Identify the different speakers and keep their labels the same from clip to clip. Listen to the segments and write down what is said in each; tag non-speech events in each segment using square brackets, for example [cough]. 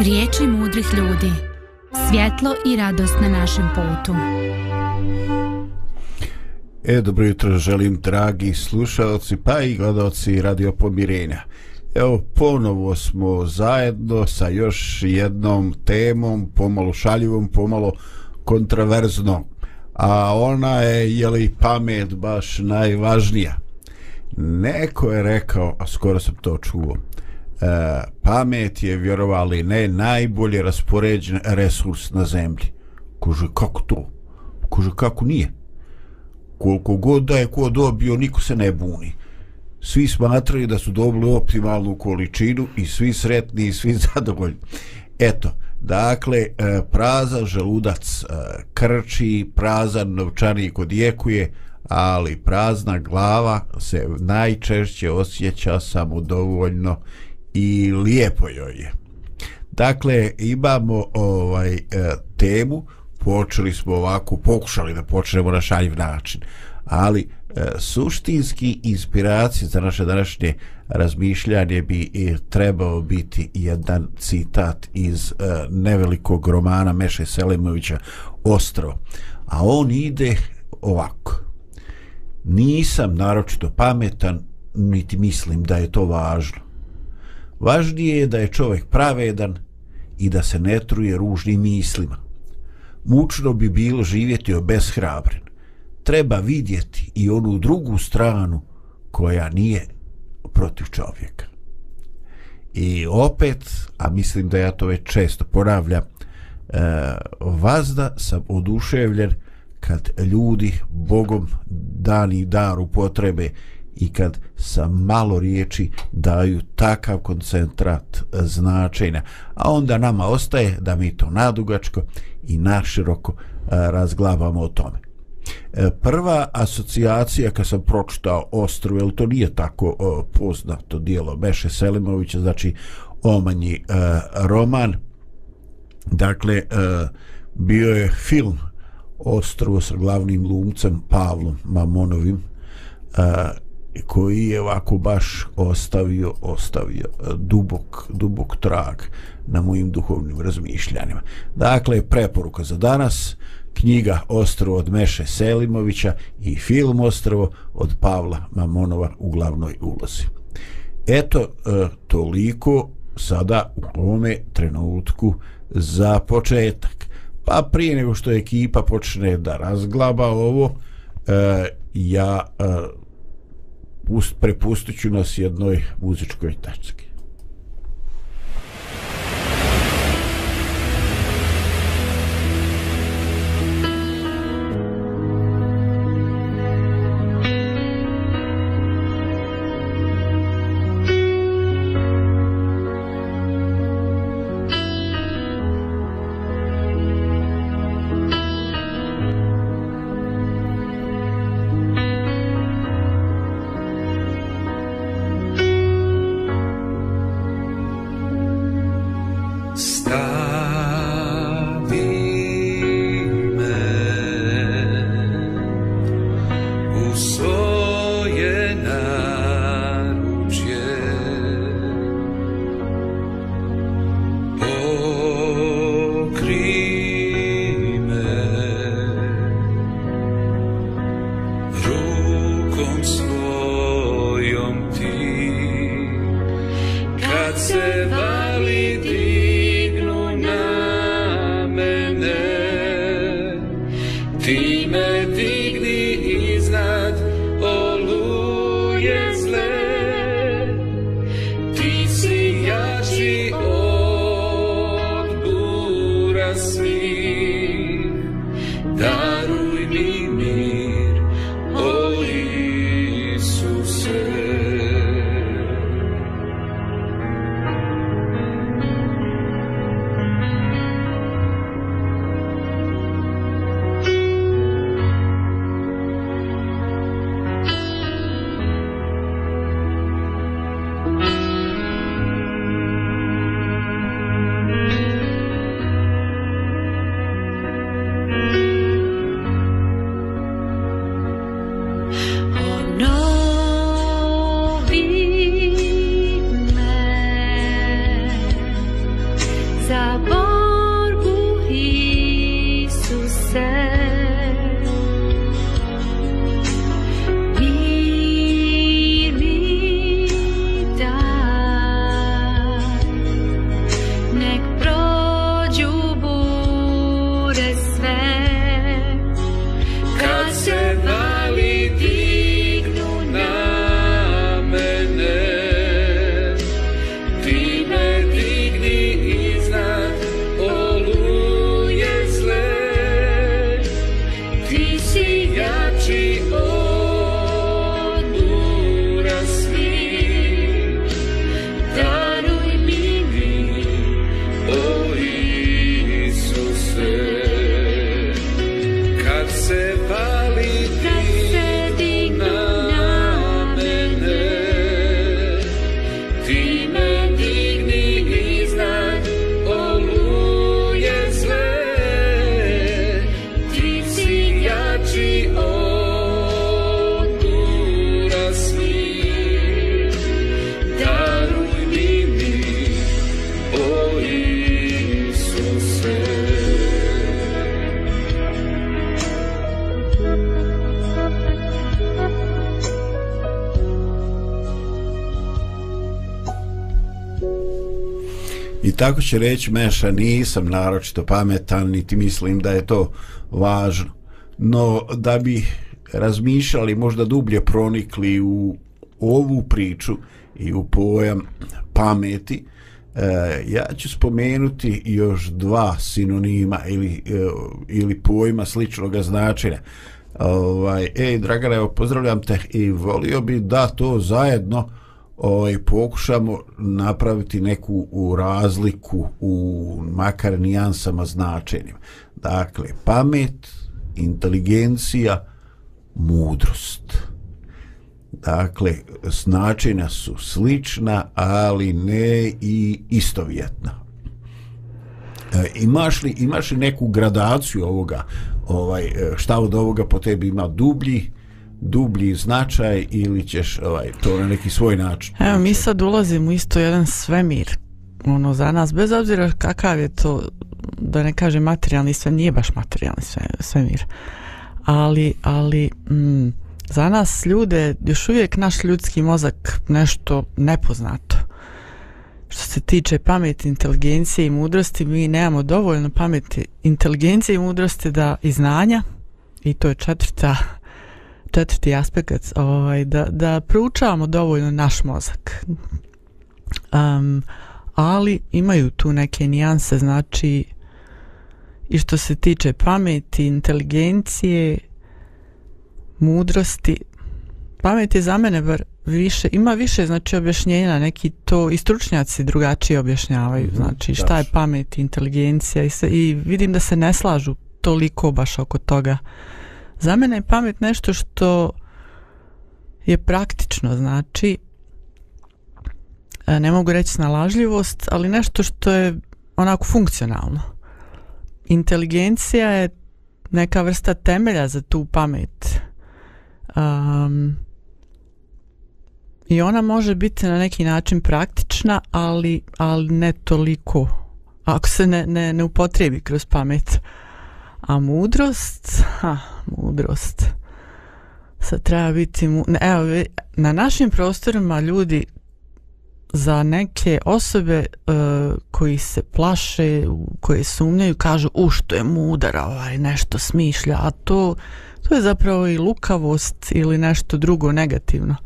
Speaker 1: Riječi mudrih ljudi. Svjetlo i radost na našem putu.
Speaker 2: E, dobro jutro, želim dragi slušalci, pa i gledalci Radio Pomirenja. Evo, ponovo smo zajedno sa još jednom temom, pomalo šaljivom, pomalo kontraverzno. A ona je, je li pamet baš najvažnija? Neko je rekao, a skoro sam to čuo, E, pamet je vjerovali ne najbolje raspoređen resurs na zemlji. Kože, kako to? Kože, kako nije? Koliko god da je ko dobio, niko se ne buni. Svi smatraju da su dobili optimalnu količinu i svi sretni i svi [laughs] zadovoljni. Eto, dakle, e, prazan želudac e, krči, prazan novčanik odjekuje, ali prazna glava se najčešće osjeća samo dovoljno i lijepo joj je. Dakle, imamo ovaj e, temu, počeli smo ovako, pokušali da počnemo na šaljiv način, ali e, suštinski inspiracija za naše današnje razmišljanje bi e, trebao biti jedan citat iz e, nevelikog romana Meše Selimovića Ostro. A on ide ovako. Nisam naročito pametan, niti mislim da je to važno. Važnije je da je čovjek pravedan i da se ne truje ružnim mislima. Mučno bi bilo živjeti obeshrabren. Treba vidjeti i onu drugu stranu koja nije protiv čovjeka. I opet, a mislim da ja to već često ponavljam, e, vazda sam oduševljen kad ljudi Bogom dani daru potrebe i kad sa malo riječi daju takav koncentrat e, značenja. A onda nama ostaje da mi to nadugačko i naširoko e, razglavamo o tome. E, prva asocijacija kad sam pročitao Ostru, jer to nije tako poznato dijelo Beše Selimovića, znači omanji roman, dakle bio je film Ostrovo sa glavnim lumcem Pavlom Mamonovim koji je ovako baš ostavio ostavio e, dubok dubok trag na mojim duhovnim razmišljanjima. Dakle, preporuka za danas, knjiga Ostrovo od Meše Selimovića i film Ostrovo od Pavla Mamonova u glavnoj ulozi. Eto, e, toliko sada u ovome trenutku za početak. Pa prije nego što ekipa počne da razglaba ovo, e, ja ja prepustit ću nas jednoj muzičkoj tački. Tako će reći Meša, nisam naročito pametan, niti mislim da je to važno. No, da bi razmišljali, možda dublje pronikli u ovu priču i u pojam pameti, e, ja ću spomenuti još dva sinonima ili, e, ili pojma sličnog značenja. Ovaj, ej, Dragana, evo, pozdravljam te i volio bi da to zajedno ovaj, pokušamo napraviti neku u razliku u makar nijansama značenjima. Dakle, pamet, inteligencija, mudrost. Dakle, značenja su slična, ali ne i istovjetna. E, imaš li imaš li neku gradaciju ovoga ovaj e, šta od ovoga po tebi ima dublji dublji značaj ili ćeš ovaj to na neki svoj način.
Speaker 3: Evo mi sad ulazimo isto jedan svemir ono za nas bez obzira kakav je to da ne kažem materijalni sve nije baš materijalni sve, svemir. Ali ali mm, za nas ljude još uvijek naš ljudski mozak nešto nepoznato. Što se tiče pameti, inteligencije i mudrosti, mi nemamo dovoljno pameti, inteligencije i mudrosti da i znanja, i to je četvrta, četvrti aspekt, ovaj, da, da proučavamo dovoljno naš mozak. Um, ali imaju tu neke nijanse, znači i što se tiče pameti, inteligencije, mudrosti, pamet je za mene bar više, ima više znači objašnjenja, neki to i stručnjaci drugačije objašnjavaju, -hmm, znači šta je pamet, inteligencija i, se, i vidim da se ne slažu toliko baš oko toga. Za mene je pamet nešto što je praktično, znači e, ne mogu reći snalažljivost, ali nešto što je onako funkcionalno. Inteligencija je neka vrsta temelja za tu pamet. Um, I ona može biti na neki način praktična, ali, ali ne toliko. Ako se ne, ne, ne upotrebi kroz pamet. A mudrost, ha, mudrost. Sad treba biti, mu... evo, na našim prostorima ljudi za neke osobe uh, koji se plaše, koje sumnjaju, kažu, u što je mudar, ovaj, nešto smišlja, a to, to je zapravo i lukavost ili nešto drugo negativno.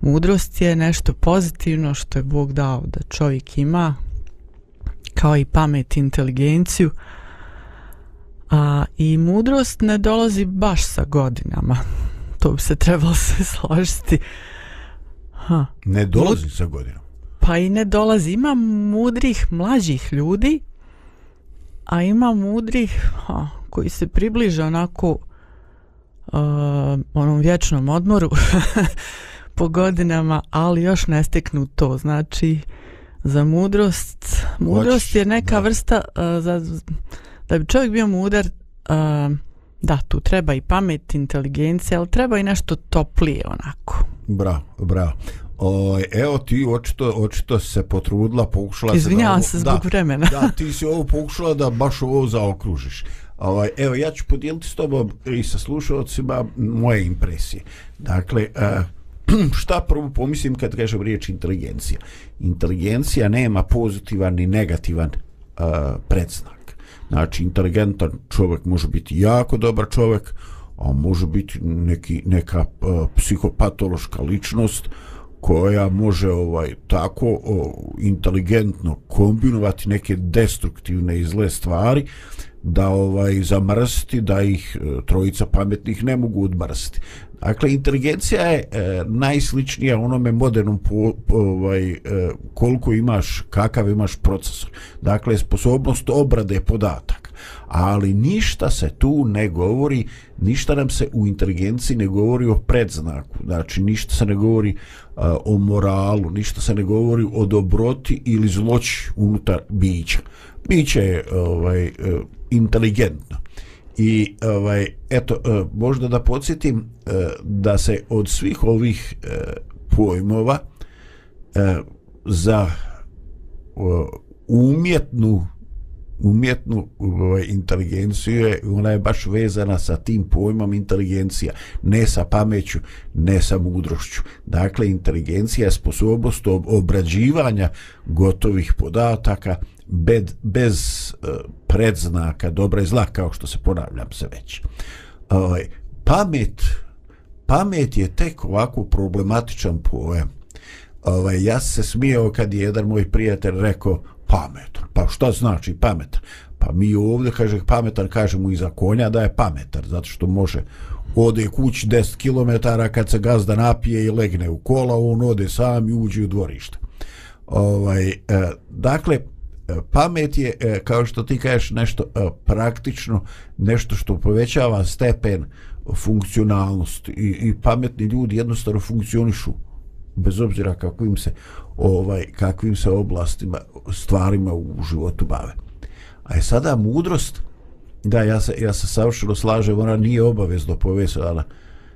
Speaker 3: Mudrost je nešto pozitivno što je Bog dao da čovjek ima, kao i pamet inteligenciju, inteligenciju. A, I mudrost ne dolazi baš sa godinama. [laughs] To bi se trebalo se [laughs] složiti.
Speaker 2: Ha. Ne dolazi Mud... sa godinama?
Speaker 3: Pa i ne dolazi. Ima mudrih mlađih ljudi, a ima mudrih ha, koji se približa onako uh, onom vječnom odmoru. [laughs] po godinama, ali još ne steknu to. Znači, za mudrost, mudrost je neka da. vrsta, uh, za, da bi čovjek bio mudar, uh, da, tu treba i pamet, inteligencija, ali treba i nešto toplije onako.
Speaker 2: Bravo, bravo. O, evo ti očito, očito se potrudila, pokušala
Speaker 3: Izvinjavam se, da, zbog
Speaker 2: da,
Speaker 3: vremena.
Speaker 2: da, ti si ovo pokušala da baš ovo zaokružiš. Ovaj, evo, ja ću podijeliti s tobom i sa slušalcima moje impresije. Dakle, uh, [clears throat] šta prvo pomislim kad kažem riječ inteligencija? Inteligencija nema pozitivan ni negativan uh, predznak. Znači, inteligentan čovjek može biti jako dobar čovjek, a može biti neki, neka uh, psihopatološka ličnost koja može ovaj tako o, inteligentno kombinovati neke destruktivne i zle stvari da ovaj zamrsti da ih e, trojica pametnih ne mogu odmrsti. Dakle, inteligencija je e, najsličnija onome modernom po, po, ovaj, e, koliko imaš, kakav imaš procesor. Dakle, sposobnost obrade podataka. Ali ništa se tu ne govori, ništa nam se u inteligenciji ne govori o predznaku. Znači, ništa se ne govori e, o moralu, ništa se ne govori o dobroti ili zloći unutar bića. Biće je ovaj, e, inteligentno. I ovaj eto e, možda da podsjetim e, da se od svih ovih e, pojmova za umjetnu umjetnu ovaj, inteligenciju je, ona je baš vezana sa tim pojmom inteligencija, ne sa pameću, ne sa mudrošću. Dakle, inteligencija je sposobnost obrađivanja gotovih podataka bez, bez uh, predznaka dobra i zla, kao što se ponavljam se već. Ovaj, pamet, pamet je tek ovako problematičan pojam. Ovaj, ja se smijao kad je jedan moj prijatelj rekao pametan. Pa šta znači pametan? Pa mi ovdje, kaže, pametan, kažemo iza konja da je pametan, zato što može ode kući 10 km kad se gazda napije i legne u kola, on ode sam i uđe u dvorište. Ovaj, e, dakle, E, pamet je, e, kao što ti kažeš, nešto e, praktično, nešto što povećava stepen funkcionalnost i, i pametni ljudi jednostavno funkcionišu bez obzira kakvim se ovaj kakvim se oblastima stvarima u životu bave. A je sada mudrost da ja se ja se savršeno slažem ona nije obavezno povezana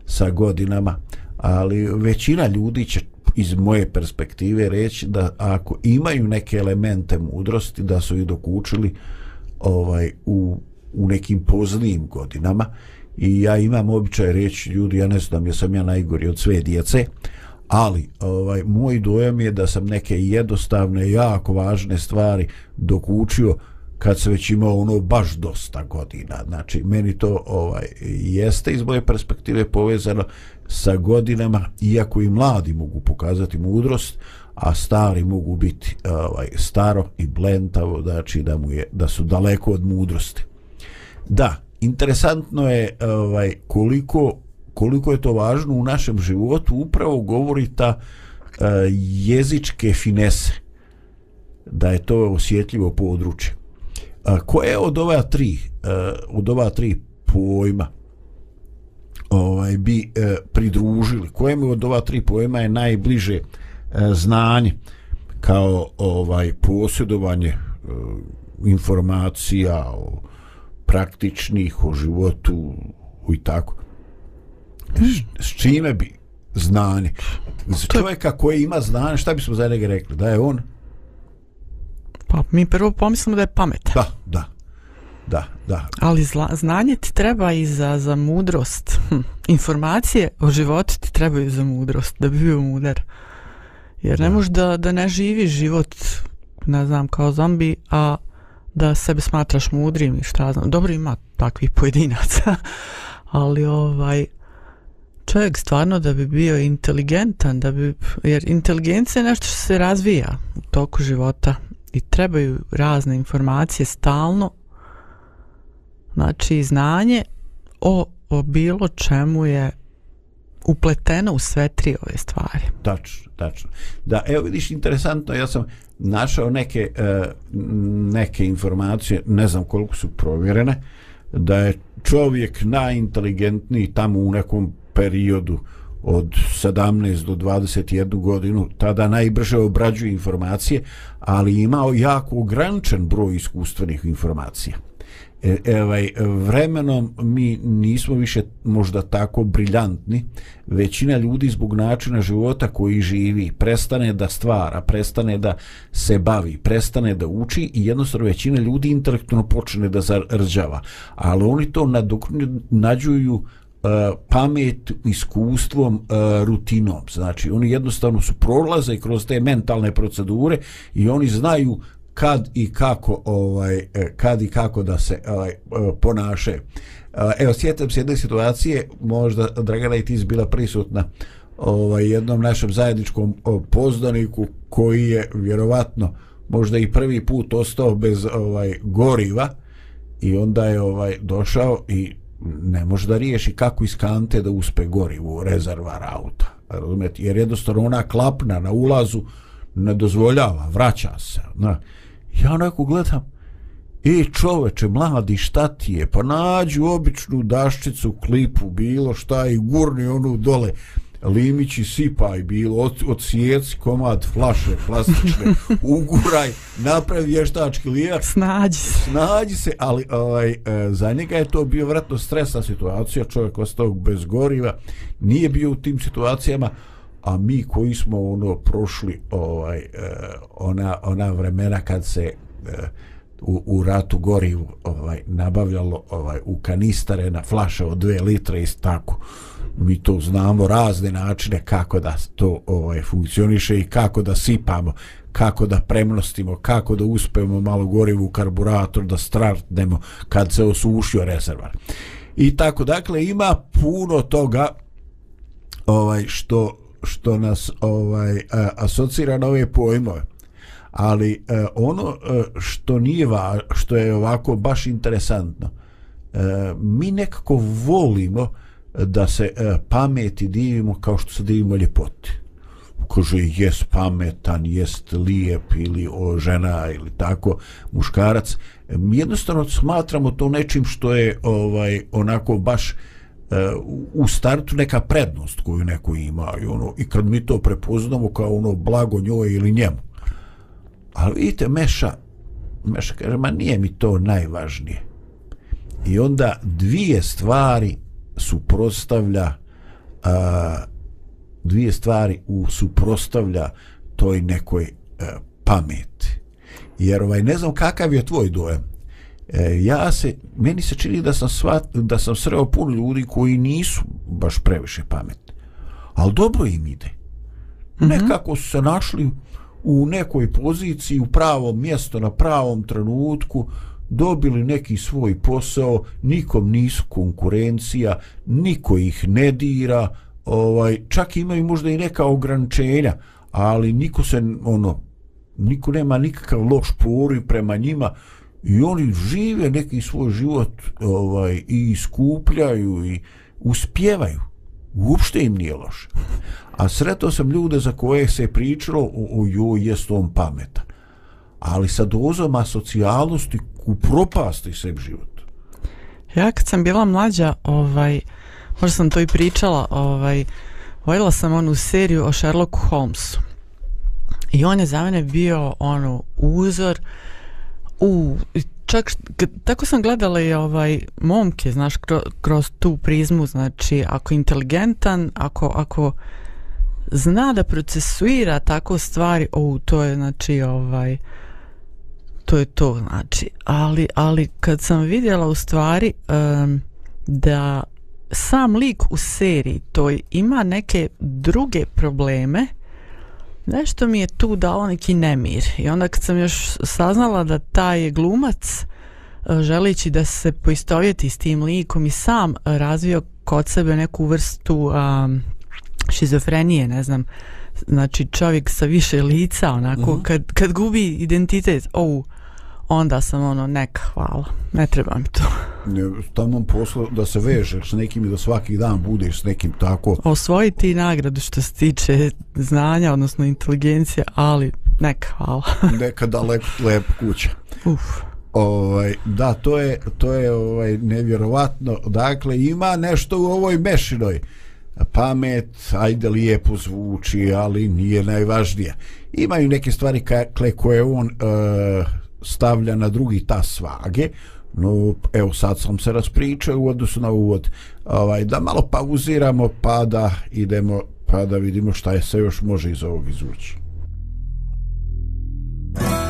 Speaker 2: sa godinama ali većina ljudi će iz moje perspektive reći da ako imaju neke elemente mudrosti da su ih dokučili ovaj u, u nekim poznijim godinama i ja imam običaj reći ljudi ja ne znam jesam ja najgori od sve djece ali ovaj moj dojam je da sam neke jednostavne jako važne stvari dokučio kad se već imao ono baš dosta godina. Znači meni to ovaj jeste iz moje perspektive povezano sa godinama iako i mladi mogu pokazati mudrost a stari mogu biti ovaj staro i blentavo znači da mu je da su daleko od mudrosti. Da interesantno je ovaj koliko koliko je to važno u našem životu upravo govori ta eh, jezičke finese da je to osjetljivo područje koje od ova tri uh, od ova tri pojma ovaj bi uh, pridružili? Kojemu od ova tri pojma je najbliže uh, znanje? Kao ovaj posjedovanje uh, informacija o praktičnih o životu i tako. S čime bi znanje? Čovjeka koji ima znanje šta bismo za njega rekli? Da je on
Speaker 3: pa mi prvo pomislimo da je pametan.
Speaker 2: Da da. Da da.
Speaker 3: Ali zla, znanje ti treba i za, za mudrost. Hm. informacije o životu ti trebaju za mudrost da bi bio mudar. Jer ne možeš da, da ne živi život ne znam kao zombi a da sebe smatraš mudrim i šta znam. Dobro ima takvih pojedinaca [laughs] ali ovaj čovjek stvarno da bi bio inteligentan, da bi, jer inteligencija je nešto što se razvija u toku života i trebaju razne informacije stalno, znači znanje o, o bilo čemu je upleteno u sve tri ove stvari.
Speaker 2: Tačno, tačno. Da, evo vidiš, interesantno, ja sam našao neke, e, neke informacije, ne znam koliko su provjerene, da je čovjek najinteligentniji tamo u nekom periodu od 17 do 21 godinu tada najbrže obrađuje informacije ali imao jako ograničen broj iskustvenih informacija. E, evaj, vremenom mi nismo više možda tako briljantni. Većina ljudi zbog načina života koji živi prestane da stvara prestane da se bavi prestane da uči i jednostavno većina ljudi intelektualno počne da zarđava ali oni to nađuju E, pamet, iskustvom, e, rutinom. Znači, oni jednostavno su prolaze kroz te mentalne procedure i oni znaju kad i kako ovaj e, kad i kako da se ovaj ponaše. Evo sjećam se jedne situacije, možda Dragana i ti bila prisutna ovaj jednom našem zajedničkom pozdaniku koji je vjerovatno možda i prvi put ostao bez ovaj goriva i onda je ovaj došao i ne može da riješi kako iz kante da uspe gorivo u rezervar auta. Razumete? Jer jednostavno ona klapna na ulazu ne dozvoljava, vraća se. Na. Ja onako gledam, i e, čoveče, mladi, šta ti je? Pa nađu običnu daščicu, klipu, bilo šta i gurni onu dole limići sipaj bilo od, od sjeci komad flaše plastične [laughs] uguraj napravi vještački lijak
Speaker 3: snađi se.
Speaker 2: Snađi se ali ovaj, e, za njega je to bio vratno stresna situacija čovjek ostao bez goriva nije bio u tim situacijama a mi koji smo ono prošli ovaj e, ona ona vremena kad se e, u, u ratu gorivu ovaj nabavljalo ovaj u kanistare na flaše od 2 litre i tako mi to znamo razne načine kako da to ovaj funkcioniše i kako da sipamo kako da premnostimo kako da uspemo malo gorivo u karburator da startnemo kad se osušio rezervar. I tako dakle ima puno toga ovaj što što nas ovaj asocira na ove pojmove. Ali eh, ono e, što nije va, što je ovako baš interesantno eh, mi nekako volimo da se e, pameti divimo kao što se divimo ljepoti. Kaže jest pametan, jest lijep ili o žena ili tako muškarac. Mi jednostavno smatramo to nečim što je ovaj onako baš e, u startu neka prednost koju neko ima i ono i kad mi to prepoznamo kao ono blago njoj ili njemu. Ali vidite Meša Meša kaže ma nije mi to najvažnije. I onda dvije stvari suprostavlja a, dvije stvari u suprostavlja toj nekoj a, e, pameti. Jer ovaj ne znam kakav je tvoj dojem e, ja se meni se čini da sam svat, da sam sreo puno ljudi koji nisu baš previše pametni ali dobro im ide. Mm -hmm. nekako su se našli u nekoj poziciji u pravom mjesto na pravom trenutku dobili neki svoj posao nikom nisu konkurencija niko ih ne dira ovaj čak imaju možda i neka ograničenja ali niko se ono niko nema nikakav loš pori prema njima i oni žive neki svoj život ovaj i iskupljaju i uspjevaju uopšte im nije loše a sretao sam ljude za koje se je pričalo o, o joj, jest on pametan. Ali sa dozom asocijalnosti u sebi život.
Speaker 3: Ja kad sam bila mlađa, ovaj, možda sam to i pričala, ovaj, voljela sam onu seriju o Sherlocku Holmesu. I on je za mene bio ono uzor u čak tako sam gledala i ovaj momke znaš kroz, kroz tu prizmu znači ako inteligentan ako ako zna da procesuira tako stvari, o, to je znači ovaj to je to znači, ali ali kad sam vidjela u stvari um, da sam lik u seriji to ima neke druge probleme nešto mi je tu dalo neki nemir i onda kad sam još saznala da taj glumac e, želeći da se poistovjeti s tim likom i sam razvio kod sebe neku vrstu um, šizofrenije, ne znam, znači čovjek sa više lica, onako, uh mhm. -huh. kad, kad gubi identitet, oh, onda sam ono, neka, hvala, ne treba mi to.
Speaker 2: Ne, tamo poslo da se vežeš s nekim i da svaki dan budeš s nekim tako.
Speaker 3: Osvojiti nagradu što se tiče znanja, odnosno inteligencije, ali neka, hvala. [laughs]
Speaker 2: neka daleko, lep kuća. Uf. Ovaj, da, to je, to je ovaj, nevjerovatno. Dakle, ima nešto u ovoj mešinoj pamet, ajde lijepo zvuči, ali nije najvažnije. Imaju neke stvari kakle koje on uh, stavlja na drugi ta svage, no evo sad sam se raspričao u odnosu na uvod, ovaj, da malo pauziramo pa da idemo, pa da vidimo šta je se još može iz ovog izvući. Evo,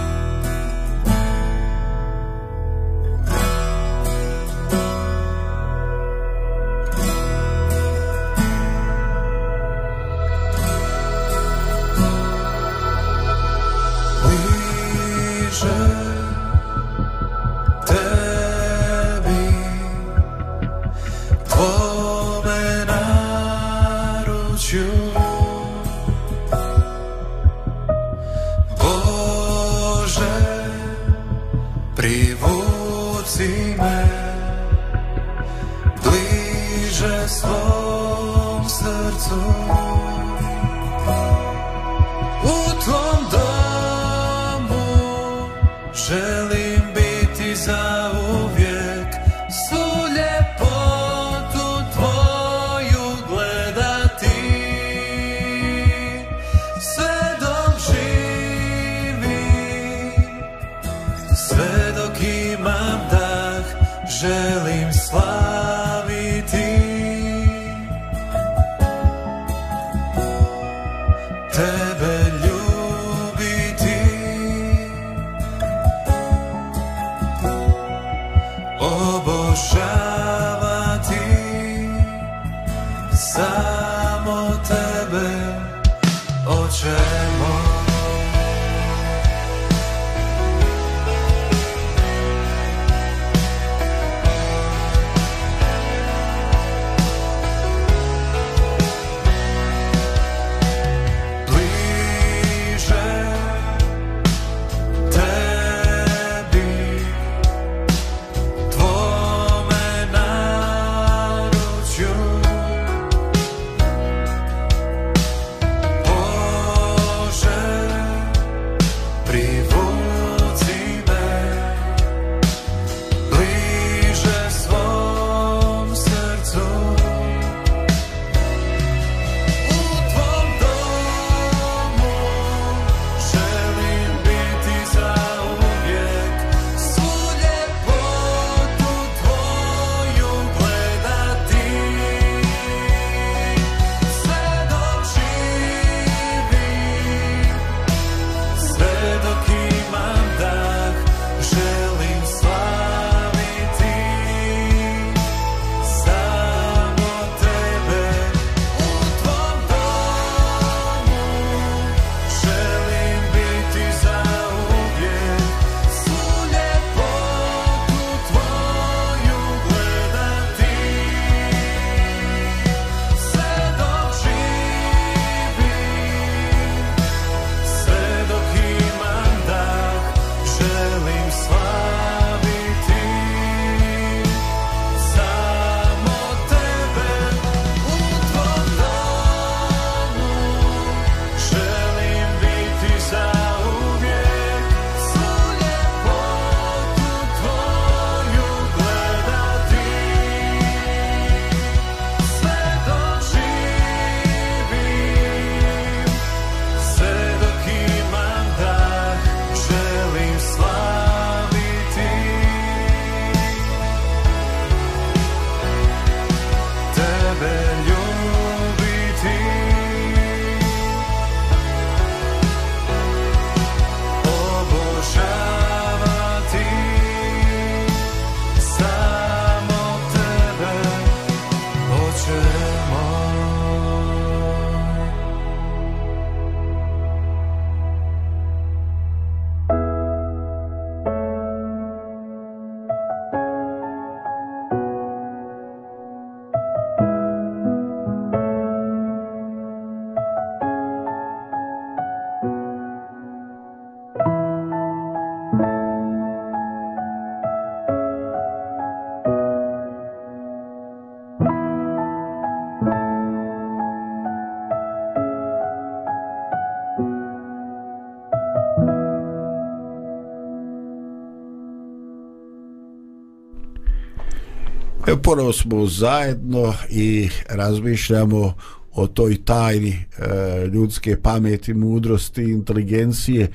Speaker 2: uporno smo zajedno i razmišljamo o toj tajni e, ljudske pameti, mudrosti, inteligencije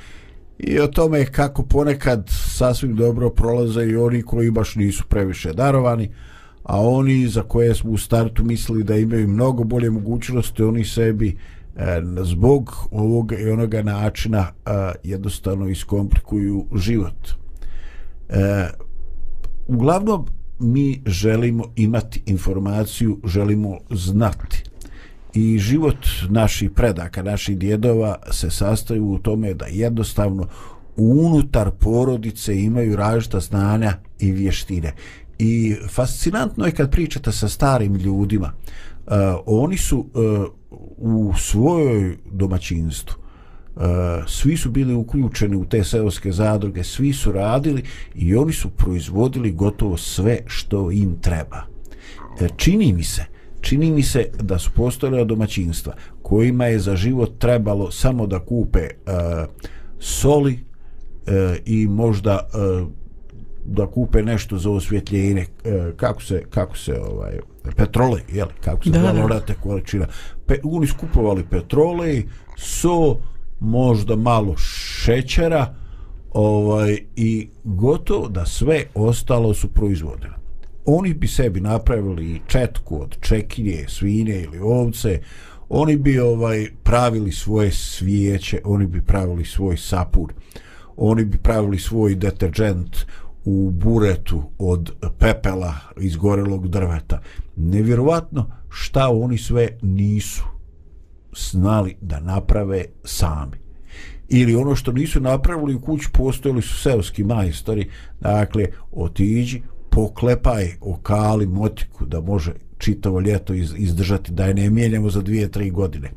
Speaker 2: i o tome kako ponekad sasvim dobro prolaze i oni koji baš nisu previše darovani, a oni za koje smo u startu mislili da imaju mnogo bolje mogućnosti, oni sebi e, zbog ovog i onoga načina e, jednostavno iskomplikuju život. E, uglavnom, mi želimo imati informaciju, želimo znati. I život naših predaka, naših djedova se sastoji u tome da jednostavno unutar porodice imaju različita znanja i vještine. I fascinantno je kad pričate sa starim ljudima, uh, oni su uh, u svojoj domaćinstvu svi su bili uključeni u te seoske zadruge, svi su radili i oni su proizvodili gotovo sve što im treba. E, čini mi se, čini mi se da su postojala domaćinstva kojima je za život trebalo samo da kupe uh, soli uh, i možda uh, da kupe nešto za osvjetljenje uh, kako se kako se ovaj petrole je kako se da, da. količina Pe, oni skupovali petrole so možda malo šećera ovaj i gotovo da sve ostalo su proizvodili. Oni bi sebi napravili četku od čekinje, svinje ili ovce, oni bi ovaj pravili svoje svijeće, oni bi pravili svoj sapur, oni bi pravili svoj deterđent u buretu od pepela izgorelog drveta. Nevjerovatno šta oni sve nisu znali da naprave sami. Ili ono što nisu napravili u kući postojali su seoski majstori, dakle, otiđi, poklepaj okali motiku da može čitavo ljeto iz, izdržati, da je ne mijenjamo za dvije, tri godine.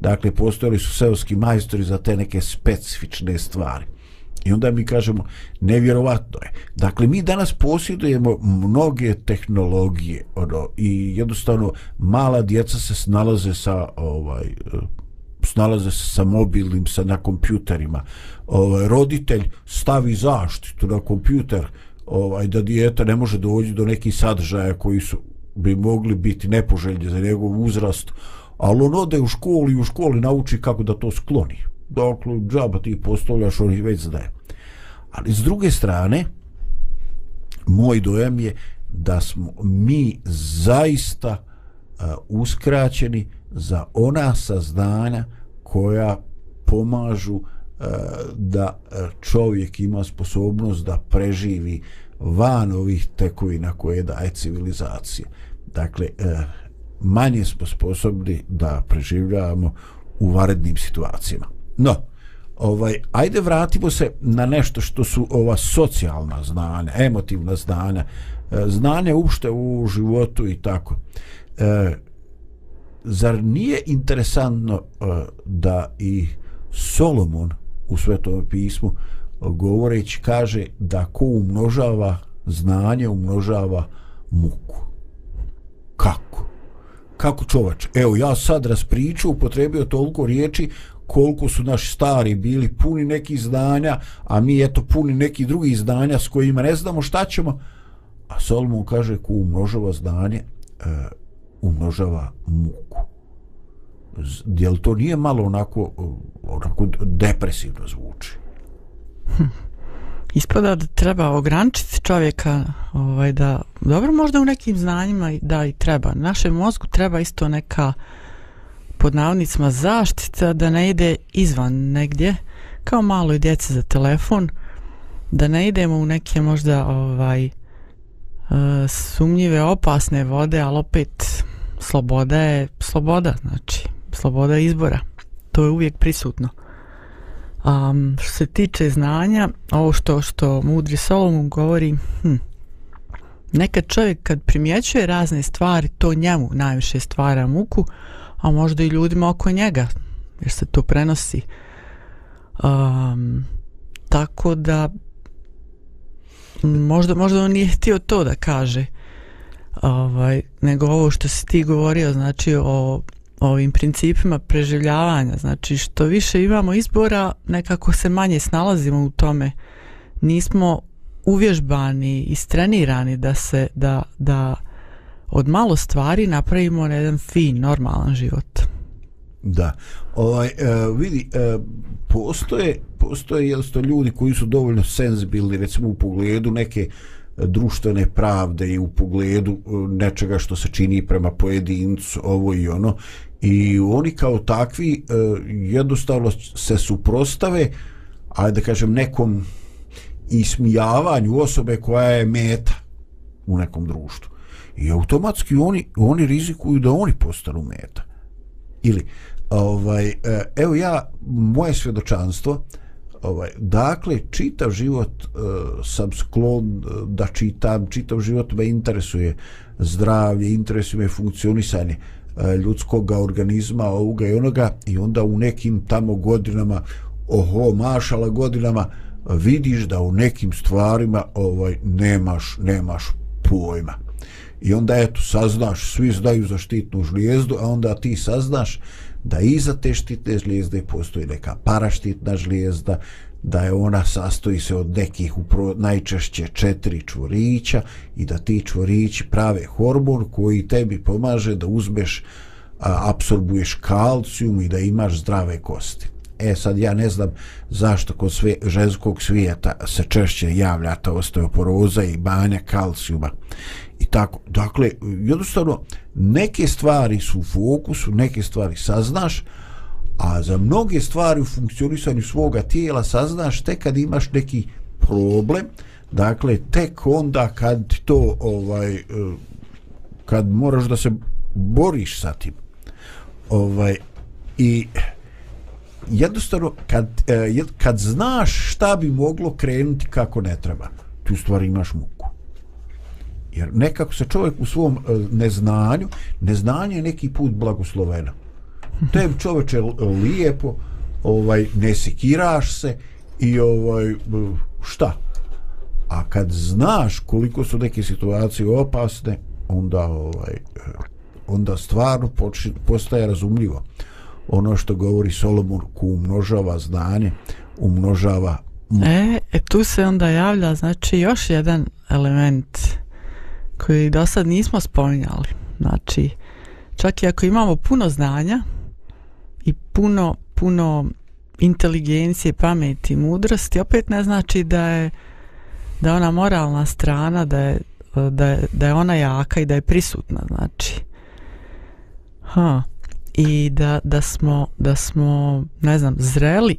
Speaker 2: Dakle, postojali su seoski majstori za te neke specifične stvari. I onda mi kažemo, nevjerovatno je. Dakle, mi danas posjedujemo mnoge tehnologije ono, i jednostavno mala djeca se snalaze sa ovaj, eh, snalaze se sa mobilnim, sa na kompjuterima. Ovaj, roditelj stavi zaštitu na kompjuter ovaj, da dijete ne može doći do nekih sadržaja koji su bi mogli biti nepoželjni za njegov uzrast, ali on ode u školi i u školi nauči kako da to skloni dakle, džaba ti postavljaš, oni već znaje. Ali s druge strane, moj dojam je da smo mi zaista uh, uskraćeni za ona saznanja koja pomažu uh, da e, čovjek ima sposobnost da preživi van ovih tekovina koje daje civilizacija. Dakle, uh, manje smo sposobni da preživljavamo u varednim situacijama. No, ovaj, ajde vratimo se na nešto što su ova socijalna znanja, emotivna znanja, e, znanje uopšte u životu i tako. E, zar nije interesantno e, da i Solomon u svetom pismu e, govoreći kaže da ko umnožava znanje umnožava muku. Kako? Kako čovač? Evo, ja sad raspriču, upotrebio toliko riječi, koliko su naši stari bili puni nekih znanja, a mi eto puni nekih drugih znanja s kojima ne znamo šta ćemo. A Solomon kaže ko umnožava znanje, e, umnožava muku. Jel to nije malo onako, onako depresivno zvuči?
Speaker 3: Hm. Ispada da treba ograničiti čovjeka ovaj, da, dobro možda u nekim znanjima da i treba. Našem mozgu treba isto neka uh, pod navodnicima zaštita da ne ide izvan negdje kao malo i djece za telefon da ne idemo u neke možda ovaj e, sumnjive opasne vode ali opet sloboda je sloboda znači sloboda izbora. To je uvijek prisutno. Um, što se tiče znanja ovo što što mudri Solomon govori hm, nekad čovjek kad primjećuje razne stvari to njemu najviše stvara muku a možda i ljudima oko njega, jer se to prenosi. Um, tako da možda, možda on nije htio to da kaže ovaj, nego ovo što si ti govorio znači o ovim principima preživljavanja znači što više imamo izbora nekako se manje snalazimo u tome nismo uvježbani i istrenirani da se da, da od malo stvari napravimo na jedan fin, normalan život.
Speaker 2: Da. Ovaj, uh, vidi, uh, postoje, postoje sto ljudi koji su dovoljno senzibilni, recimo u pogledu neke društvene pravde i u pogledu e, nečega što se čini prema pojedincu, ovo i ono. I oni kao takvi uh, jednostavno se suprostave, ajde da kažem, nekom ismijavanju osobe koja je meta u nekom društvu. I automatski oni, oni rizikuju da oni postanu meta. Ili, ovaj, e, evo ja, moje svjedočanstvo, ovaj, dakle, čitav život eh, sam sklon e, da čitam, čitav život me interesuje zdravlje, interesuje me funkcionisanje e, uh, ljudskog organizma, ovoga i onoga, i onda u nekim tamo godinama, oho, mašala godinama, vidiš da u nekim stvarima ovaj nemaš nemaš pojma. I onda eto saznaš, svi znaju za štitnu žlijezdu, a onda ti saznaš da iza te štitne žlijezde postoji neka paraštitna žlijezda, da je ona sastoji se od nekih upro, najčešće četiri čvorića i da ti čvorići prave hormon koji tebi pomaže da uzmeš, a, absorbuješ kalcijum i da imaš zdrave kosti. E sad ja ne znam zašto kod sve, ženskog svijeta se češće javlja ta osteoporoza i banja kalcijuma i tako. Dakle, jednostavno, neke stvari su u fokusu, neke stvari saznaš, a za mnoge stvari u funkcionisanju svoga tijela saznaš tek kad imaš neki problem, dakle, tek onda kad to, ovaj, e, kad moraš da se boriš sa tim. Ovaj, I jednostavno kad, e, kad znaš šta bi moglo krenuti kako ne treba tu stvari imaš muku jer nekako se čovjek u svom e, neznanju neznanje je neki put blagosloveno. Te čovječe e, lijepo ovaj ne sekiraš se i ovaj e, šta? A kad znaš koliko su neke situacije opasne onda ovaj onda stvarno postaje razumljivo. Ono što govori Solomon ko umnožava znanje, umnožava
Speaker 3: e, e, tu se onda javlja znači još jedan element koji do sad nismo spominjali. Znači, čak i ako imamo puno znanja i puno, puno inteligencije, pameti, mudrosti, opet ne znači da je da ona moralna strana, da je, da je, da je ona jaka i da je prisutna, znači. Ha i da, da, smo, da smo, ne znam, zreli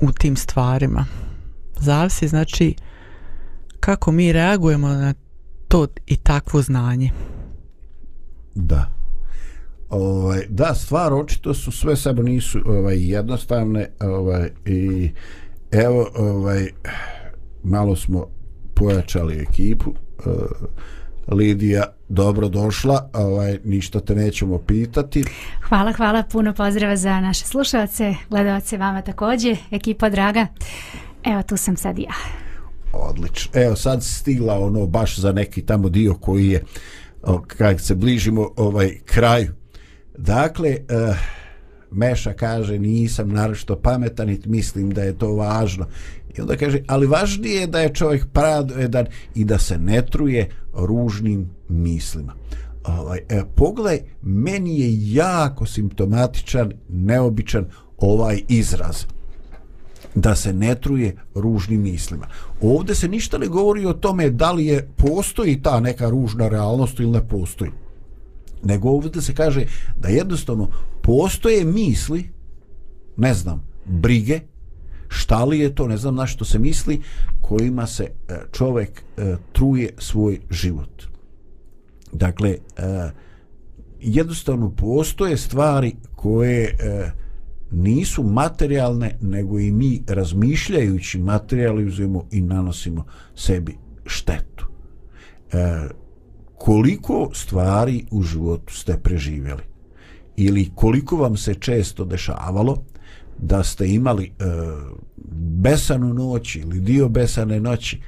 Speaker 3: u tim stvarima. Zavisi, znači, kako mi reagujemo na to i takvo znanje.
Speaker 2: Da. Ovaj, da, stvar očito su sve samo nisu ovaj, jednostavne ovaj, i evo ovaj, malo smo pojačali ekipu uh, Lidija, dobro došla, ovaj, ništa te nećemo pitati.
Speaker 4: Hvala, hvala, puno pozdrava za naše slušalce, gledalce vama također, ekipa draga. Evo, tu sam sad ja.
Speaker 2: Odlično. Evo, sad stigla ono baš za neki tamo dio koji je, kako se bližimo ovaj kraju. Dakle, uh, Meša kaže, nisam naročito pametan i mislim da je to važno. I onda kaže, ali važnije je da je čovjek pravedan i da se ne truje ružnim mislima. Ovaj, e, pogledaj, meni je jako simptomatičan, neobičan ovaj izraz da se ne truje ružnim mislima. Ovdje se ništa ne govori o tome da li je postoji ta neka ružna realnost ili ne postoji. Nego ovdje se kaže da jednostavno postoje misli, ne znam, brige, šta li je to, ne znam na što se misli, kojima se e, čovjek e, truje svoj život. Dakle, e, jednostavno postoje stvari koje nisu materijalne, nego i mi razmišljajući materializujemo i nanosimo sebi štetu. E, koliko stvari u životu ste preživjeli? Ili koliko vam se često dešavalo da ste imali e, besanu noć ili dio besane noći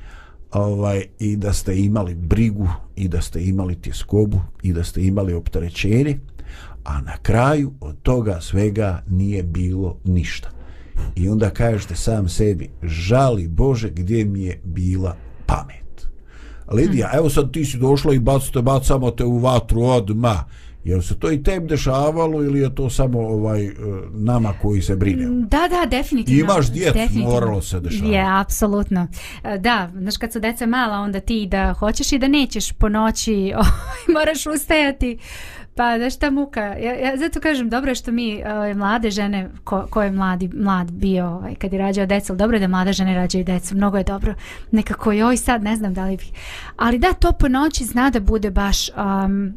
Speaker 2: ovaj i da ste imali brigu i da ste imali tjeskobu i da ste imali opterećenje a na kraju od toga svega nije bilo ništa i onda kažete sam sebi žali Bože gdje mi je bila pamet Lidija, evo sad ti si došla i bacite, bacamo te u vatru odma. Jel se to i tem dešavalo ili je to samo ovaj e, nama koji se brine?
Speaker 4: Da, da, definitivno.
Speaker 2: Imaš djecu,
Speaker 4: definitivno.
Speaker 2: moralo se dešavati.
Speaker 4: Je, apsolutno. E, Da, znaš kad su deca mala, onda ti da hoćeš i da nećeš po noći, [laughs] ovaj, moraš ustajati. Pa znaš šta muka, ja, ja zato kažem dobro je što mi ove, mlade žene, ko, ko je mladi, mlad bio ovaj, kad je rađao decu, dobro je da mlade žene rađaju decu, mnogo je dobro. Nekako joj sad ne znam da li bih. Ali da, to po noći zna da bude baš... Um,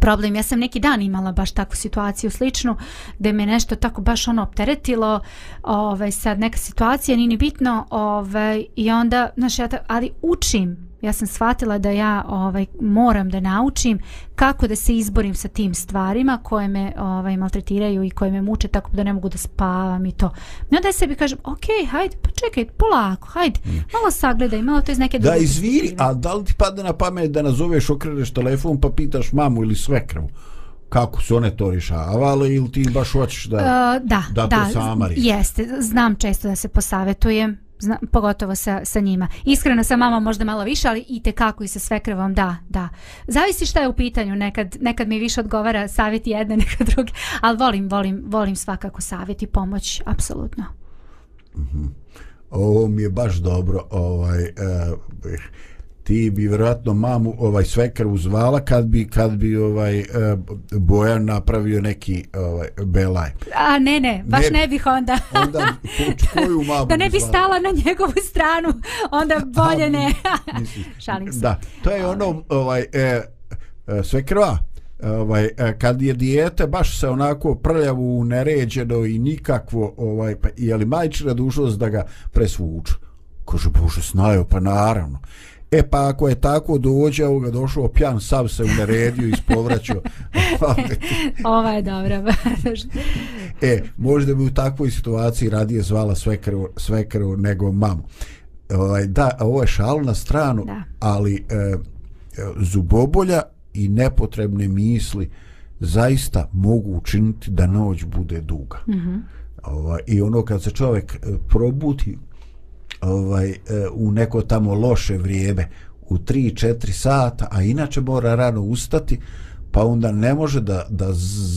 Speaker 4: problem. Ja sam neki dan imala baš takvu situaciju sličnu da me nešto tako baš ono opteretilo ovaj, sad neka situacija, nije ni bitno ovaj, i onda, znaš, ja ta, ali učim ja sam shvatila da ja ovaj moram da naučim kako da se izborim sa tim stvarima koje me ovaj maltretiraju i koje me muče tako da ne mogu da spavam i to. I onda ja sebi kažem, ok, hajde, pa čekaj, polako, hajde, malo sagledaj, malo to iz neke
Speaker 2: Da, izviri, a da li ti padne na pamet da nazoveš, okreneš telefon pa pitaš mamu ili svekrvu? Kako su one to rješavale ili ti baš hoćeš da...
Speaker 4: Uh, da,
Speaker 2: da
Speaker 4: da,
Speaker 2: to sama
Speaker 4: jeste, znam često da se posavetujem, zna, pogotovo sa, sa njima. Iskreno sa mama možda malo više, ali i te kako i sa svekrvom, da, da. Zavisi šta je u pitanju, nekad, nekad mi više odgovara savjet jedne, [laughs] nekad druge, ali volim, volim, volim svakako savjet i pomoć, apsolutno. Mhm.
Speaker 2: Ovo mi je baš dobro, ovaj... Uh, ti bi vjerojatno mamu ovaj svekrvu zvala kad bi kad bi ovaj eh, Bojan napravio neki ovaj belaj.
Speaker 4: A ne, ne, baš
Speaker 2: Ne
Speaker 4: ne,
Speaker 2: bi.
Speaker 4: bih onda.
Speaker 2: Onda ko- koju [laughs] mamu
Speaker 4: da ne bi
Speaker 2: zvala?
Speaker 4: stala na njegovu stranu, onda [laughs] bolje ne.
Speaker 2: Misliš? [laughs]
Speaker 4: Šalim se.
Speaker 2: Da, to je ono ovaj e, e, sve krva. Ovaj kad je dijete baš se onako prljavo neređeno i nikakvo ovaj pa je li majčina dužnost da ga presvuču. Kaže bože snaju pa naravno. E pa ako je tako dođe, ovo ga došao pjan, sav se uneredio i ispovraćao. [laughs]
Speaker 4: Ova je dobra. [laughs]
Speaker 2: e, možda bi u takvoj situaciji radije zvala svekru, svekru nego mamu. Ovaj, da, ovo je šal na stranu,
Speaker 4: Da.
Speaker 2: ali e, e, zubobolja i nepotrebne misli zaista mogu učiniti da noć bude duga. Mm -hmm. ovaj, I ono kad se čovjek e, probuti ovaj, e, u neko tamo loše vrijeme, u 3-4 sata, a inače mora rano ustati, pa onda ne može da, da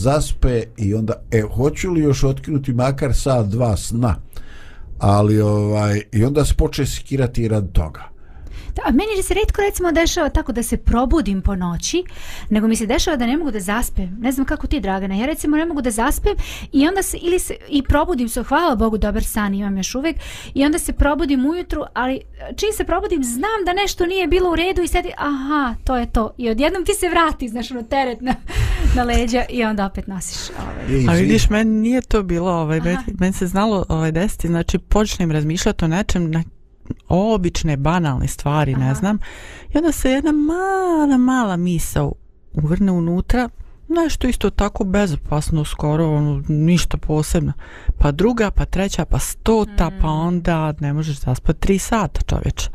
Speaker 2: zaspe i onda, e, hoću li još otkinuti makar sat, dva sna, ali ovaj, i onda se poče sikirati rad toga.
Speaker 4: Da, a meni se redko recimo dešava tako da se probudim po noći, nego mi se dešava da ne mogu da zaspem. Ne znam kako ti, Dragana. Ja recimo ne mogu da zaspem i onda se, ili se, i probudim se, hvala Bogu, dobar san imam još uvek, i onda se probudim ujutru, ali čim se probudim znam da nešto nije bilo u redu i sedi, aha, to je to. I odjednom ti se vrati, znaš, ono teret na, na leđa i onda opet nosiš ovaj.
Speaker 3: A vidiš, meni nije to bilo, ovaj, meni, meni se znalo ovaj, desiti, znači počnem razmišljati o nečem, na obične, banalne stvari, ne
Speaker 4: Aha.
Speaker 3: znam, i onda se jedna mala, mala misao uvrne unutra, nešto isto tako bezopasno, skoro, ono, ništa posebno. Pa druga, pa treća, pa stota,
Speaker 4: Mm.
Speaker 3: pa onda ne možeš zaspati tri sata, čovječ.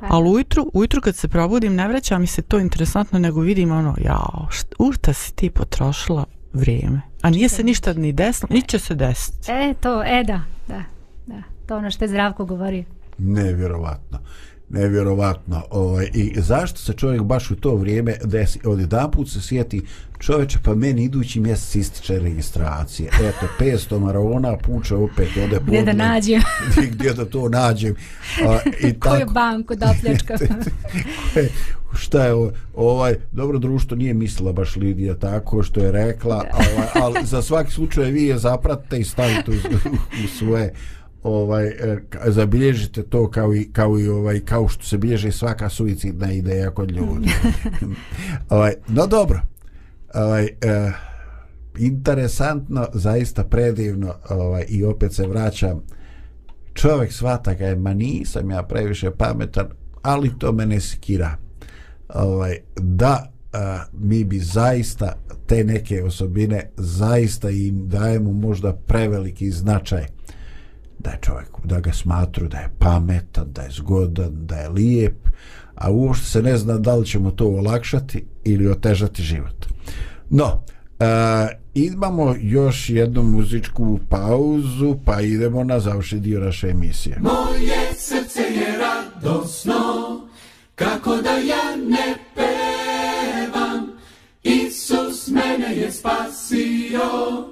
Speaker 3: Ali ujutru, ujutru kad se probudim, ne vraća mi se to interesantno, nego vidim ono, jao, št, u šta si ti potrošila vrijeme? A nije se ništa ni desilo, ni će se desiti.
Speaker 4: E, to, e da, da, da. To ono što je Zdravko govorio.
Speaker 2: Nevjerovatno. Nevjerovatno. Ovaj, I zašto se čovjek baš u to vrijeme desi? Od jedan put se sjeti čovječe, pa meni idući mjesec ističe registracije. Eto, 500 marona puče opet ode
Speaker 4: Gdje da nađem? [laughs]
Speaker 2: gdje da to nađem. A, i [laughs]
Speaker 4: Koju
Speaker 2: tako,
Speaker 4: banku da opljačkam? [laughs]
Speaker 2: E, šta je ovo? ovaj dobro društvo nije mislila baš Lidija tako što je rekla ovaj, ali za svaki slučaj vi je zapratite i stavite u, u svoje ovaj e, zabilježite to kao i kao i ovaj kao što se bilježi svaka suicidna ideja kod ljudi. [laughs] ovaj no dobro. Ovaj e, interesantno, zaista predivno, ovaj i opet se vraćam čovjek svata ga je, ma nisam ja previše pametan, ali to me ne sikira. Ovaj, da, a, mi bi zaista te neke osobine zaista im dajemo možda preveliki značaj da je čovjek, da ga smatru da je pametan, da je zgodan, da je lijep, a uopšte se ne zna da li ćemo to olakšati ili otežati život. No, uh, imamo još jednu muzičku pauzu, pa idemo na završi dio naše emisije.
Speaker 5: Moje srce je radosno, kako da ja ne
Speaker 6: pevam, Isus mene je spasio,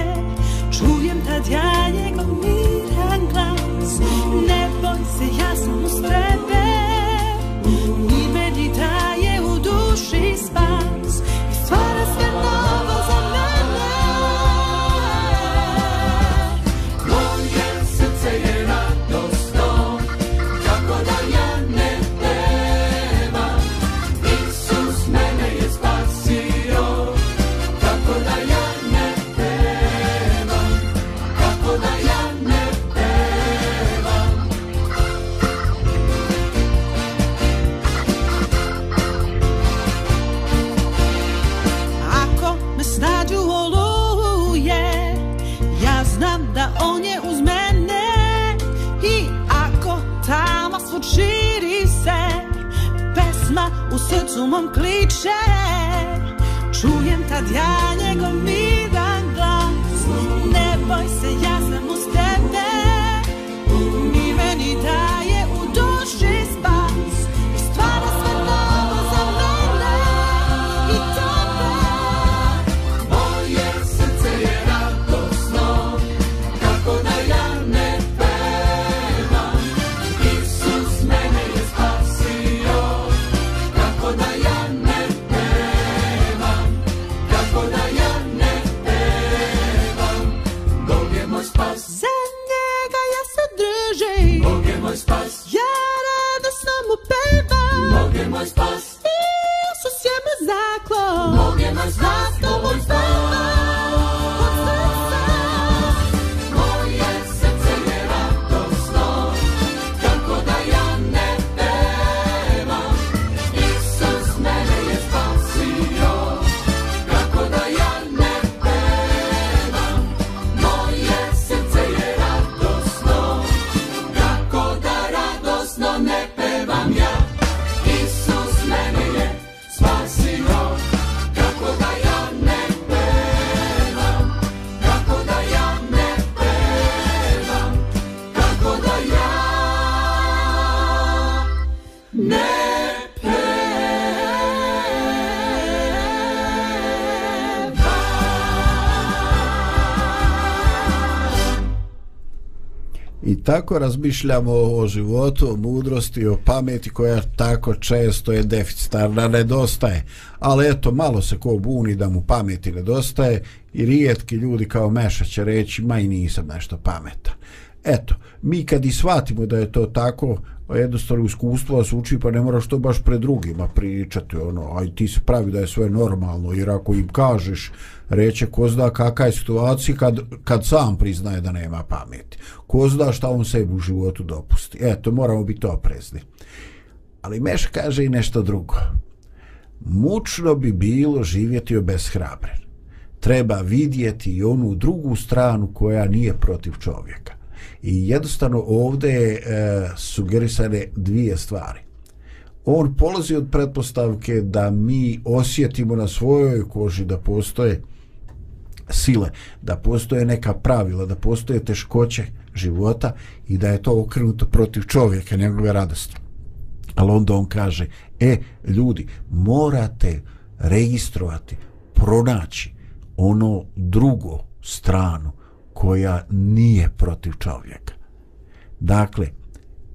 Speaker 5: Čujem tad ja njegov miran glas Ne boj se, ja
Speaker 2: tako razmišljamo o životu, o mudrosti, o pameti koja tako često je deficitarna, nedostaje. Ali eto, malo se ko buni da mu pameti nedostaje i rijetki ljudi kao Meša će reći, ma i nisam nešto pametan. Eto, mi kad i shvatimo da je to tako, jednostavno iskustvo vas uči, pa ne moraš to baš pred drugima pričati, ono, aj ti se pravi da je sve normalno, jer ako im kažeš, reće ko zna kakva je situacija kad, kad sam priznaje da nema pameti. Ko zna šta on sebi u životu dopusti. Eto, moramo biti oprezni. Ali Meš kaže i nešto drugo. Mučno bi bilo živjeti obeshrabren. Treba vidjeti i onu drugu stranu koja nije protiv čovjeka. I jednostavno ovdje je e, sugerisane dvije stvari. On polazi od pretpostavke da mi osjetimo na svojoj koži da postoje sile, da postoje neka pravila, da postoje teškoće života i da je to okrenuto protiv čovjeka, njegove radosti. Ali onda on kaže, e, ljudi, morate registrovati, pronaći ono drugo stranu koja nije protiv čovjeka. Dakle,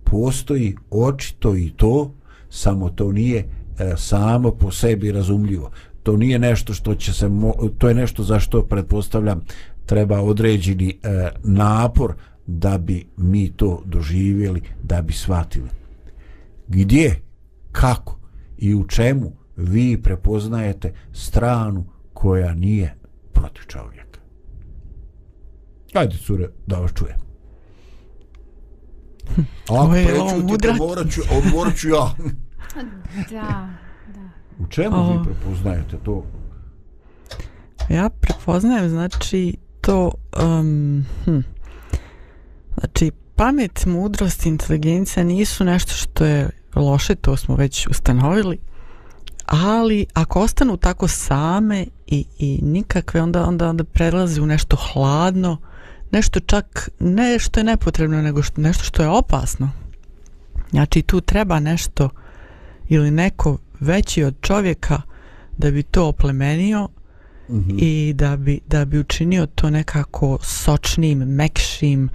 Speaker 2: postoji očito i to, samo to nije e, samo po sebi razumljivo. To nije nešto što će se, mo, to je nešto za što pretpostavljam treba određeni e, napor da bi mi to doživjeli, da bi shvatili. Gdje, kako i u čemu vi prepoznajete stranu koja nije protiv čovjeka. Ajde, cure, da vas čujem. A ako
Speaker 3: Ovo je mudrac.
Speaker 2: odmorat ću, odmorat ću ja. [laughs]
Speaker 4: Da, da.
Speaker 2: U čemu
Speaker 3: O.
Speaker 2: vi prepoznajete to?
Speaker 3: Ja prepoznajem znači to um, hm. znači pamet, mudrost, inteligencija nisu nešto što je loše, to smo već ustanovili ali ako ostanu tako same i, i nikakve onda, onda, onda prelazi u nešto hladno nešto čak ne što je nepotrebno nego što, nešto što je opasno znači tu treba nešto ili neko veći od čovjeka da bi to oplemenio mm -hmm. i da bi, da bi učinio to nekako sočnim, mekšim,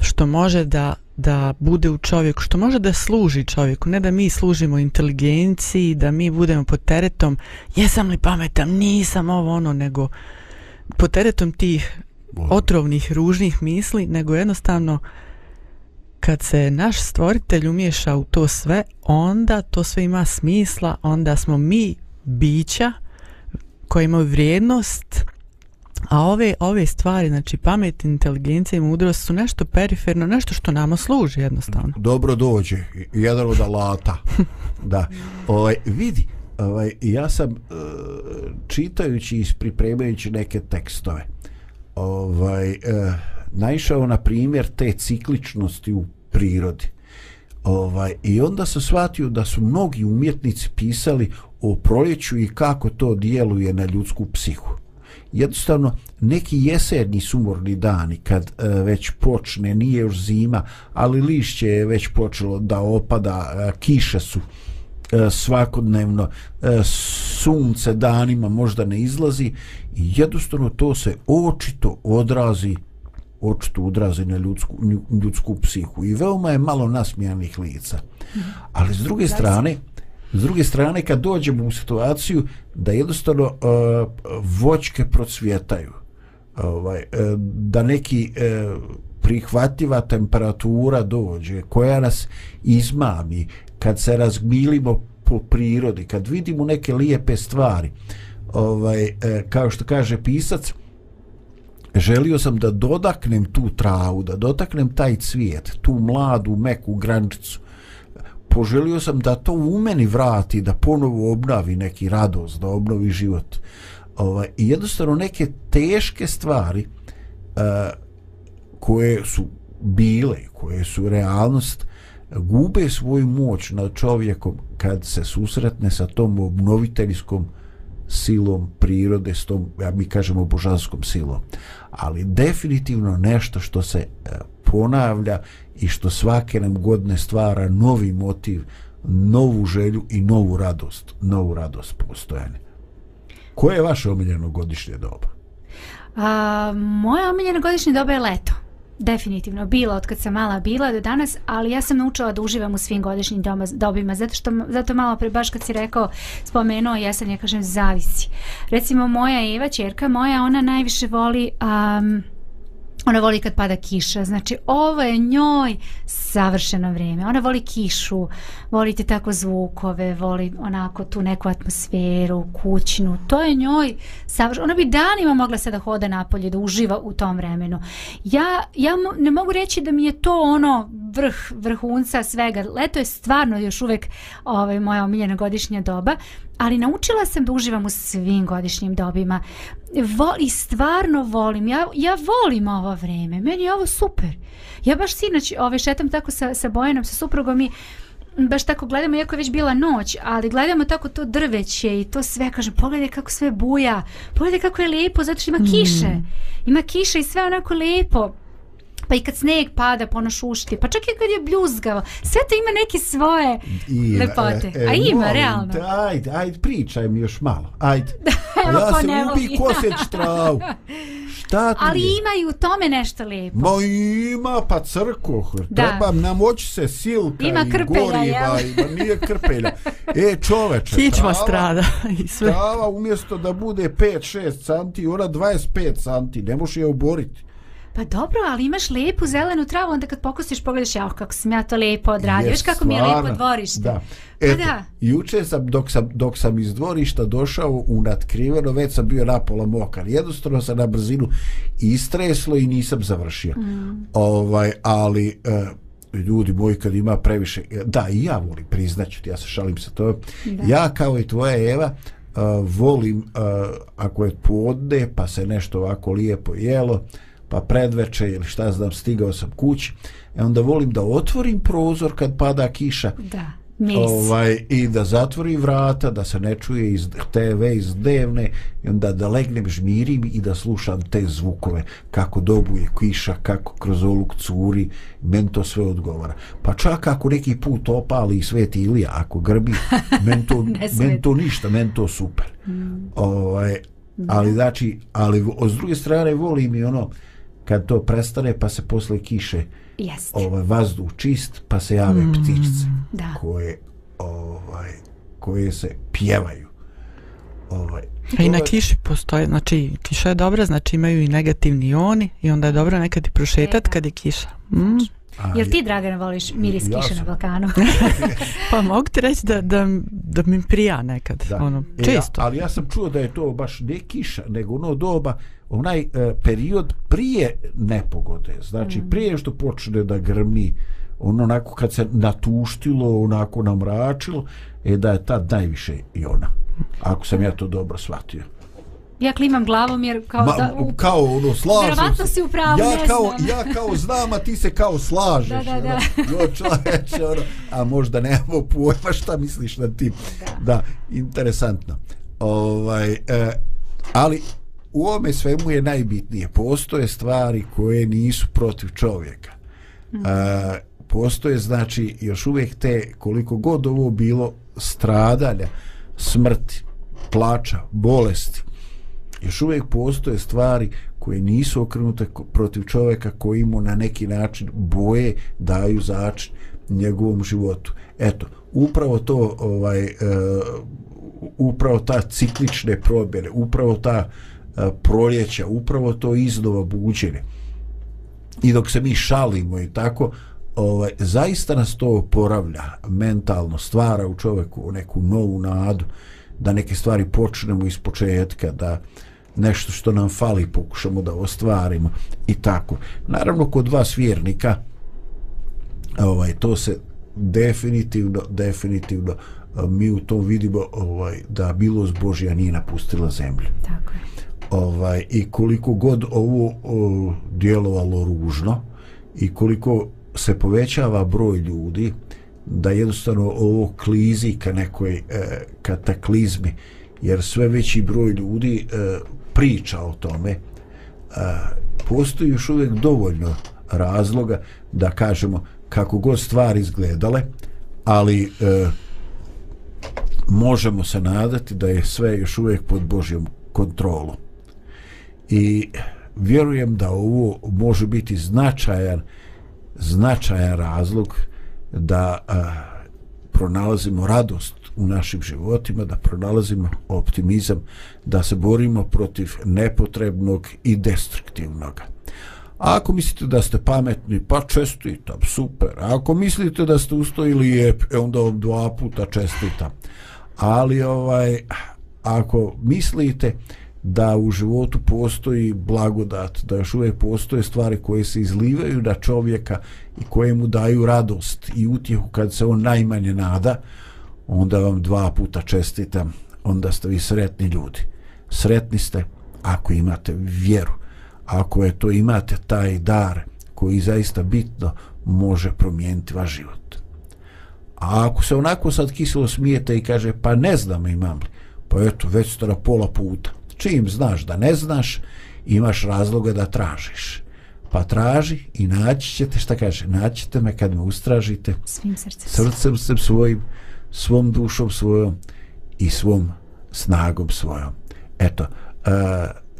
Speaker 3: što može da, da bude u čovjeku, što može da služi čovjeku, ne da mi služimo inteligenciji, da mi budemo pod teretom, jesam li pametan, nisam ovo ono, nego pod teretom tih otrovnih, ružnih misli, nego jednostavno kad se naš stvoritelj umješa u to sve, onda to sve ima smisla, onda smo mi bića koje imaju vrijednost, a ove, ove stvari, znači pamet, inteligencija i mudrost su nešto periferno, nešto što nama služi jednostavno.
Speaker 2: dobro dođe jedan od alata. [laughs] Da. Ovaj vidi ovaj ja sam uh, čitajući i pripremajući neke tekstove ovaj eh, naišao na primjer te cikličnosti u prirodi. Ovaj i onda sam shvatio da su mnogi umjetnici pisali o proljeću i kako to djeluje na ljudsku psihu. Jednostavno neki jesenji sumorni dani kad e, već počne, nije još zima, ali lišće je već počelo da opada, e, kiše su. e, svakodnevno, e, sunce danima možda ne izlazi i jednostavno to se očito odrazi očito odrazi na ljudsku, ljudsku psihu i veoma je malo nasmijanih lica. Ali s druge strane, s druge strane kad dođemo u situaciju da jednostavno uh, voćke procvjetaju ovaj, uh, da neki uh, prihvatljiva temperatura dođe koja nas izmami kad se razgmilimo po prirodi kad vidimo neke lijepe stvari ovaj, uh, kao što kaže pisac želio sam da dodaknem tu travu, da dotaknem taj cvijet, tu mladu, meku grančicu. Poželio sam da to u meni vrati, da ponovo obnavi neki radost, da obnovi život. Ovaj, I jednostavno neke teške stvari uh, koje su bile, koje su realnost, gube svoju moć nad čovjekom kad se susretne sa tom obnoviteljskom silom prirode, s tom, ja mi kažemo, božanskom silom. Ali definitivno nešto što se e, ponavlja i što svake nam godine stvara novi motiv, novu želju i novu radost, novu radost postojanja. Koje je vaše omiljeno godišnje doba?
Speaker 4: A, moje omiljeno godišnje doba je leto. Definitivno, bila od kad sam mala bila do danas, ali ja sam naučila da uživam u svim godišnjim doma, dobima, zato što zato malo pre baš kad si rekao, spomenuo jesen, ja kažem zavisi. Recimo moja Eva, čerka moja, ona najviše voli um, ona voli kad pada kiša, znači ovo je njoj savršeno vrijeme. Ona voli kišu, voli te tako zvukove, voli onako tu neku atmosferu, kućnu. To je njoj savršeno. Ona bi danima mogla se da hoda napolje, da uživa u tom vremenu. Ja, ja ne mogu reći da mi je to ono vrh, vrhunca svega. Leto je stvarno još uvek ovaj, moja omiljena godišnja doba, ali naučila sam da uživam u svim godišnjim dobima. Voli, stvarno volim. Ja, ja volim ovo vreme. Meni je ovo super. Ja baš sinoć ovaj, šetam tako sa, sa Bojanom, sa suprugom i baš tako gledamo, iako je već bila noć, ali gledamo tako to drveće i to sve, kažem, pogledaj kako sve buja, pogledaj kako je lijepo, zato što ima kiše. Ima kiše i sve onako lijepo. Pa i kad sneg pada, pa ono šušti, pa čak i kad je bljuzgavo, sve to ima neke svoje
Speaker 2: I,
Speaker 4: lepote. A ima,
Speaker 2: molim
Speaker 4: realno.
Speaker 2: Te, ajde, ajde, pričaj mi još malo. Ajde. [laughs]
Speaker 4: Evo
Speaker 2: ja
Speaker 4: ko
Speaker 2: se
Speaker 4: ne
Speaker 2: ubi koseć travu. Šta ti
Speaker 4: Ali
Speaker 2: je?
Speaker 4: ima i u tome nešto lijepo.
Speaker 2: Ma ima pa crko,
Speaker 4: Da.
Speaker 2: treba namoći se silka
Speaker 4: Ima
Speaker 2: i
Speaker 4: krpelja,
Speaker 2: goriva,
Speaker 4: jel?
Speaker 2: ima nije krpelja. E čoveče,
Speaker 3: Kičma
Speaker 2: trava-
Speaker 3: strada [laughs] i sve.
Speaker 2: Trava umjesto da bude 5-6 santi, ona 25 santi, ne možeš je oboriti.
Speaker 4: Pa dobro, ali imaš lijepu zelenu travu, onda kad pokosiš pogledaš, ja, kako sam ja to lijepo odradio, viš kako mi je
Speaker 2: stvarno.
Speaker 4: lijepo dvorište.
Speaker 2: Da.
Speaker 4: Pa
Speaker 2: Eto,
Speaker 4: da.
Speaker 2: juče sam dok, sam, dok sam iz dvorišta došao u natkriveno, već sam bio napola mokar. Jednostavno sam na brzinu istreslo i nisam završio. Mm. Ovaj, ali e, ljudi moji kad ima previše, da i ja volim priznaću, ti, ja se šalim sa to. Ja kao i tvoja Eva uh, volim uh, ako je podne pa se nešto ovako lijepo jelo pa predveče ili šta znam stigao sam kući e onda volim da otvorim prozor kad pada kiša
Speaker 4: Da. Mis.
Speaker 2: ovaj, i da zatvori vrata, da se ne čuje iz TV, iz dnevne, i onda da legnem žmirim i da slušam te zvukove, kako dobuje kiša, kako kroz oluk curi, men to sve odgovara. Pa čak ako neki put opali sveti Ilija, ako grbi, [laughs] men to, men to ništa, men to super. Mm. Ovaj, ali znači, ali s druge strane volim i ono, kad to prestane pa se posle kiše
Speaker 4: Jeste.
Speaker 2: ovaj vazduh čist pa se jave mm. ptičice
Speaker 4: Da.
Speaker 2: koje ovaj koje se pjevaju ovaj
Speaker 3: A i na kiši postoje, znači kiša je dobra, znači imaju i negativni ioni i onda je dobro nekad i prošetat kad je kiša. Mm.
Speaker 2: A,
Speaker 4: Jel ti, Dragana, voliš miris
Speaker 2: Ja
Speaker 4: kiše na
Speaker 2: sam.
Speaker 4: Balkanu? [laughs]
Speaker 3: Pa mogu ti reći da, da, da mi prija nekad,
Speaker 2: da.
Speaker 3: ono,
Speaker 2: E,
Speaker 3: često.
Speaker 2: a- ali ja sam čuo da je to baš ne kiša nego ono doba onaj e, period prije nepogode znači mm. prije što počne da grmi ono onako kad se natuštilo onako namračilo e da je tad najviše i ona ako sam ja to dobro shvatio
Speaker 4: Ja klimam glavom jer kao
Speaker 2: Ma,
Speaker 4: da... u-
Speaker 2: kao ono slažem
Speaker 4: Verovatno
Speaker 2: se.
Speaker 4: si u pravu,
Speaker 2: ja
Speaker 4: ne
Speaker 2: kao,
Speaker 4: znam.
Speaker 2: ja kao znam a ti se kao slažeš
Speaker 4: Da, da, da. [laughs]
Speaker 2: ono, čoveče ono, a možda nemamo pojma šta misliš na tim da, da interesantno ovaj, e, ali u ovome svemu je najbitnije postoje stvari koje nisu protiv čovjeka
Speaker 4: Mhm.
Speaker 2: e, postoje znači još uvijek te koliko god ovo bilo stradanja smrti plača, bolesti još uvijek postoje stvari koje nisu okrenute protiv čovjeka koji mu na neki način boje daju začin njegovom životu. Eto, upravo to ovaj e, upravo ta ciklične probjene, upravo ta e, proljeća, upravo to iznova buđenje. I dok se mi šalimo i tako, ovaj, zaista nas to oporavlja mentalno, stvara u čovjeku neku novu nadu, da neke stvari počnemo iz početka, da nešto što nam fali pokušamo da ostvarimo i tako. Naravno, kod vas vjernika, ovaj, to se definitivno, definitivno mi u tom vidimo ovaj, da milost Božja nije napustila zemlju
Speaker 4: Tako je.
Speaker 2: ovaj i koliko god ovo o, djelovalo ružno i koliko se povećava broj ljudi da jednostavno ovo klizi ka nekoj e, kataklizmi jer sve veći broj ljudi e, priča o tome. E, postoji još uvijek dovoljno razloga da kažemo kako god stvari izgledale ali e, možemo se nadati da je sve još uvijek pod Božjom kontrolom. I vjerujem da ovo može biti značajan značajan razlog da a, pronalazimo radost u našim životima, da pronalazimo optimizam, da se borimo protiv nepotrebnog i destruktivnog. A ako mislite da ste pametni, pa čestitam, super. A ako mislite da ste ustojili lijep, e onda vam dva puta čestitam. Ali ovaj, ako mislite da u životu postoji blagodat, da još uvijek postoje stvari koje se izlivaju na čovjeka i koje mu daju radost i utjehu kad se on najmanje nada, onda vam dva puta čestitam, onda ste vi sretni ljudi. Sretni ste ako imate vjeru, ako je to imate taj dar koji zaista bitno može promijeniti vaš život. A ako se onako sad kiselo smijete i kaže pa ne znam imam li, pa eto već ste na pola puta. Čim znaš da ne znaš, imaš razloga da tražiš. Pa traži i naći ćete, šta kaže, naći ćete me kad me ustražite
Speaker 4: Svim srcem.
Speaker 2: srcem svojim, svom dušom svojom i svom snagom svojom. Eto, uh,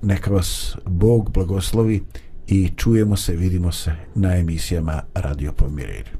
Speaker 2: neka vas Bog blagoslovi i čujemo se, vidimo se na emisijama Radio Pomirenja.